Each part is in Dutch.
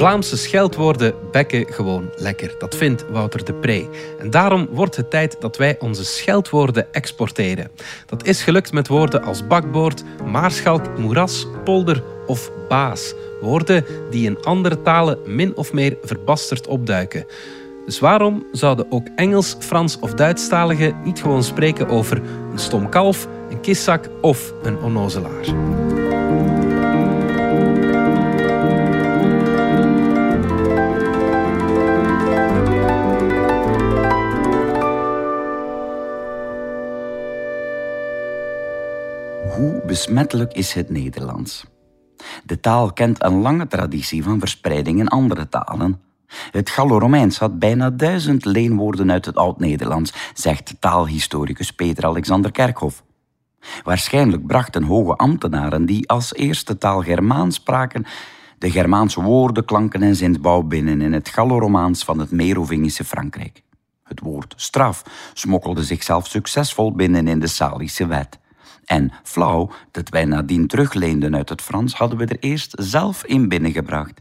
Vlaamse scheldwoorden bekken gewoon lekker. Dat vindt Wouter de Pre. En daarom wordt het tijd dat wij onze scheldwoorden exporteren. Dat is gelukt met woorden als bakboord, maarschalk, moeras, polder of baas. Woorden die in andere talen min of meer verbasterd opduiken. Dus waarom zouden ook Engels, Frans of Duitsstaligen niet gewoon spreken over een stom kalf, een kiszak of een onnozelaar? Besmettelijk is het Nederlands? De taal kent een lange traditie van verspreiding in andere talen. Het Gallo-Romeins had bijna duizend leenwoorden uit het Oud-Nederlands, zegt taalhistoricus Peter Alexander Kerkhoff. Waarschijnlijk brachten hoge ambtenaren die als eerste taal Germaans spraken de Germaanse woorden, klanken en zinsbouw binnen in het Gallo-Romaans van het Merovingische Frankrijk. Het woord straf smokkelde zichzelf succesvol binnen in de Salische wet. En flauw, dat wij nadien terugleenden uit het Frans, hadden we er eerst zelf in binnengebracht.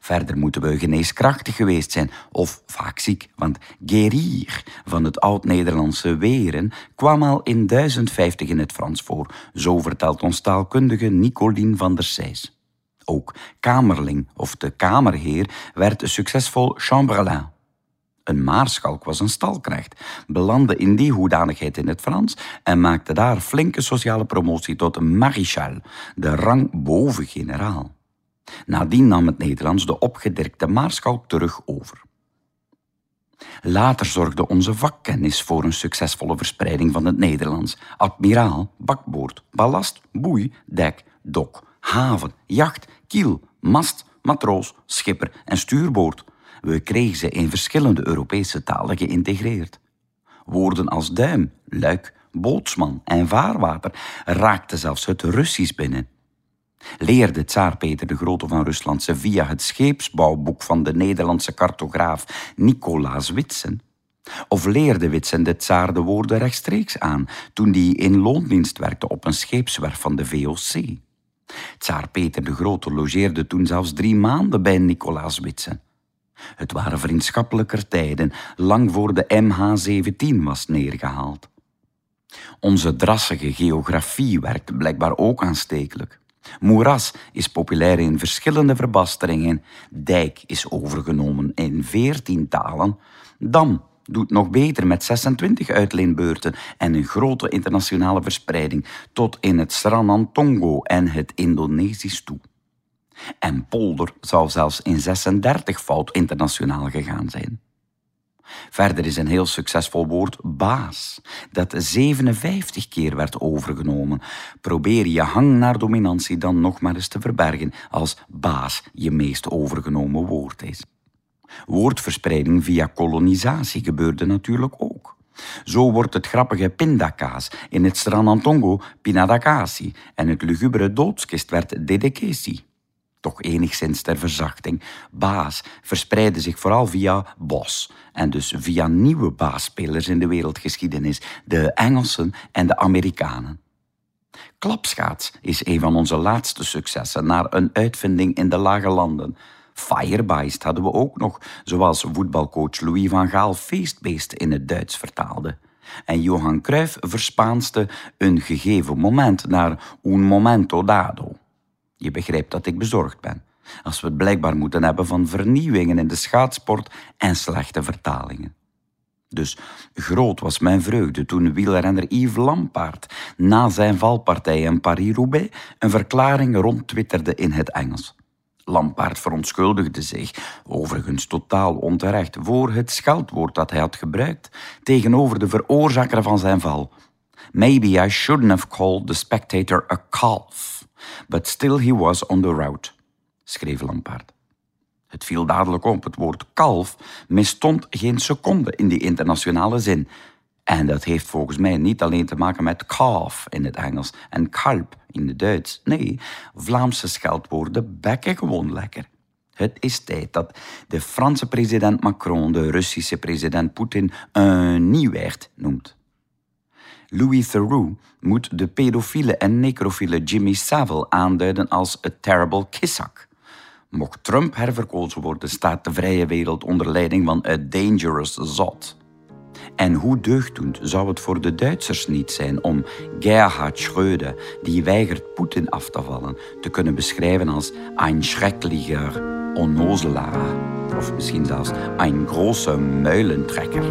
Verder moeten we geneeskrachtig geweest zijn, of vaak ziek, want guérir van het oud-Nederlandse weren kwam al in 1050 in het Frans voor, zo vertelt ons taalkundige Nicoline van der Seys. Ook kamerling of de kamerheer werd succesvol chambellan. Een maarschalk was een stalknecht, belandde in die hoedanigheid in het Frans en maakte daar flinke sociale promotie tot een marichal, de rang boven generaal. Nadien nam het Nederlands de opgedirkte maarschalk terug over. Later zorgde onze vakkennis voor een succesvolle verspreiding van het Nederlands. Admiraal, bakboord, ballast, boei, dek, dok, haven, jacht, kiel, mast, matroos, schipper en stuurboord. We kregen ze in verschillende Europese talen geïntegreerd. Woorden als duim, luik, bootsman en vaarwater raakten zelfs het Russisch binnen leerde tsaar Peter de Grote van Rusland ze via het scheepsbouwboek van de Nederlandse cartograaf Nicolaas Witsen? Of leerde Witsen de tsaar de woorden rechtstreeks aan toen die in loondienst werkte op een scheepswerf van de VOC? Tsaar Peter de Grote logeerde toen zelfs drie maanden bij Nicolaas Witsen. Het waren vriendschappelijker tijden, lang voor de MH17 was neergehaald. Onze drassige geografie werkte blijkbaar ook aanstekelijk. Moeras is populair in verschillende verbasteringen. Dijk is overgenomen in veertien talen. Dam doet nog beter met 26 uitleenbeurten en een grote internationale verspreiding tot in het Sranantongo en het Indonesisch toe. En polder zou zelfs in 36 fout internationaal gegaan zijn. Verder is een heel succesvol woord baas, dat 57 keer werd overgenomen. Probeer je hang naar dominantie dan nog maar eens te verbergen als baas je meest overgenomen woord is. Woordverspreiding via kolonisatie gebeurde natuurlijk ook. Zo wordt het grappige pindakaas in het Stranantongo pinadakasi en het lugubere doodskist werd dedekesi toch enigszins ter verzachting. Baas verspreidde zich vooral via Bos en dus via nieuwe baasspelers in de wereldgeschiedenis, de Engelsen en de Amerikanen. Klapschaats is een van onze laatste successen naar een uitvinding in de lage landen. Firebeist hadden we ook nog, zoals voetbalcoach Louis van Gaal feestbeest in het Duits vertaalde. En Johan Cruijff verspaanste een gegeven moment naar un momento dado. Je begrijpt dat ik bezorgd ben. Als we het blijkbaar moeten hebben van vernieuwingen in de schaatsport en slechte vertalingen. Dus groot was mijn vreugde toen wielrenner Yves Lampaard na zijn valpartij in Paris-Roubaix een verklaring rondtwitterde in het Engels. Lampaard verontschuldigde zich, overigens totaal onterecht, voor het scheldwoord dat hij had gebruikt tegenover de veroorzaker van zijn val. Maybe I shouldn't have called the spectator a calf. But still he was on the route, schreef Lampaard. Het viel dadelijk op, het woord kalf misstond geen seconde in die internationale zin. En dat heeft volgens mij niet alleen te maken met calf in het Engels en kalp in het Duits. Nee, Vlaamse scheldwoorden bekken gewoon lekker. Het is tijd dat de Franse president Macron de Russische president Poetin een nieuwaard noemt. Louis Theroux moet de pedofiele en necrofiele Jimmy Savile aanduiden als a terrible kissak. Mocht Trump herverkozen worden, staat de vrije wereld onder leiding van a dangerous zot. En hoe deugddoend zou het voor de Duitsers niet zijn om Gerhard Schröder, die weigert Poetin af te vallen, te kunnen beschrijven als een schrecklicher onnozelaar. Of misschien zelfs een große muilentrekker.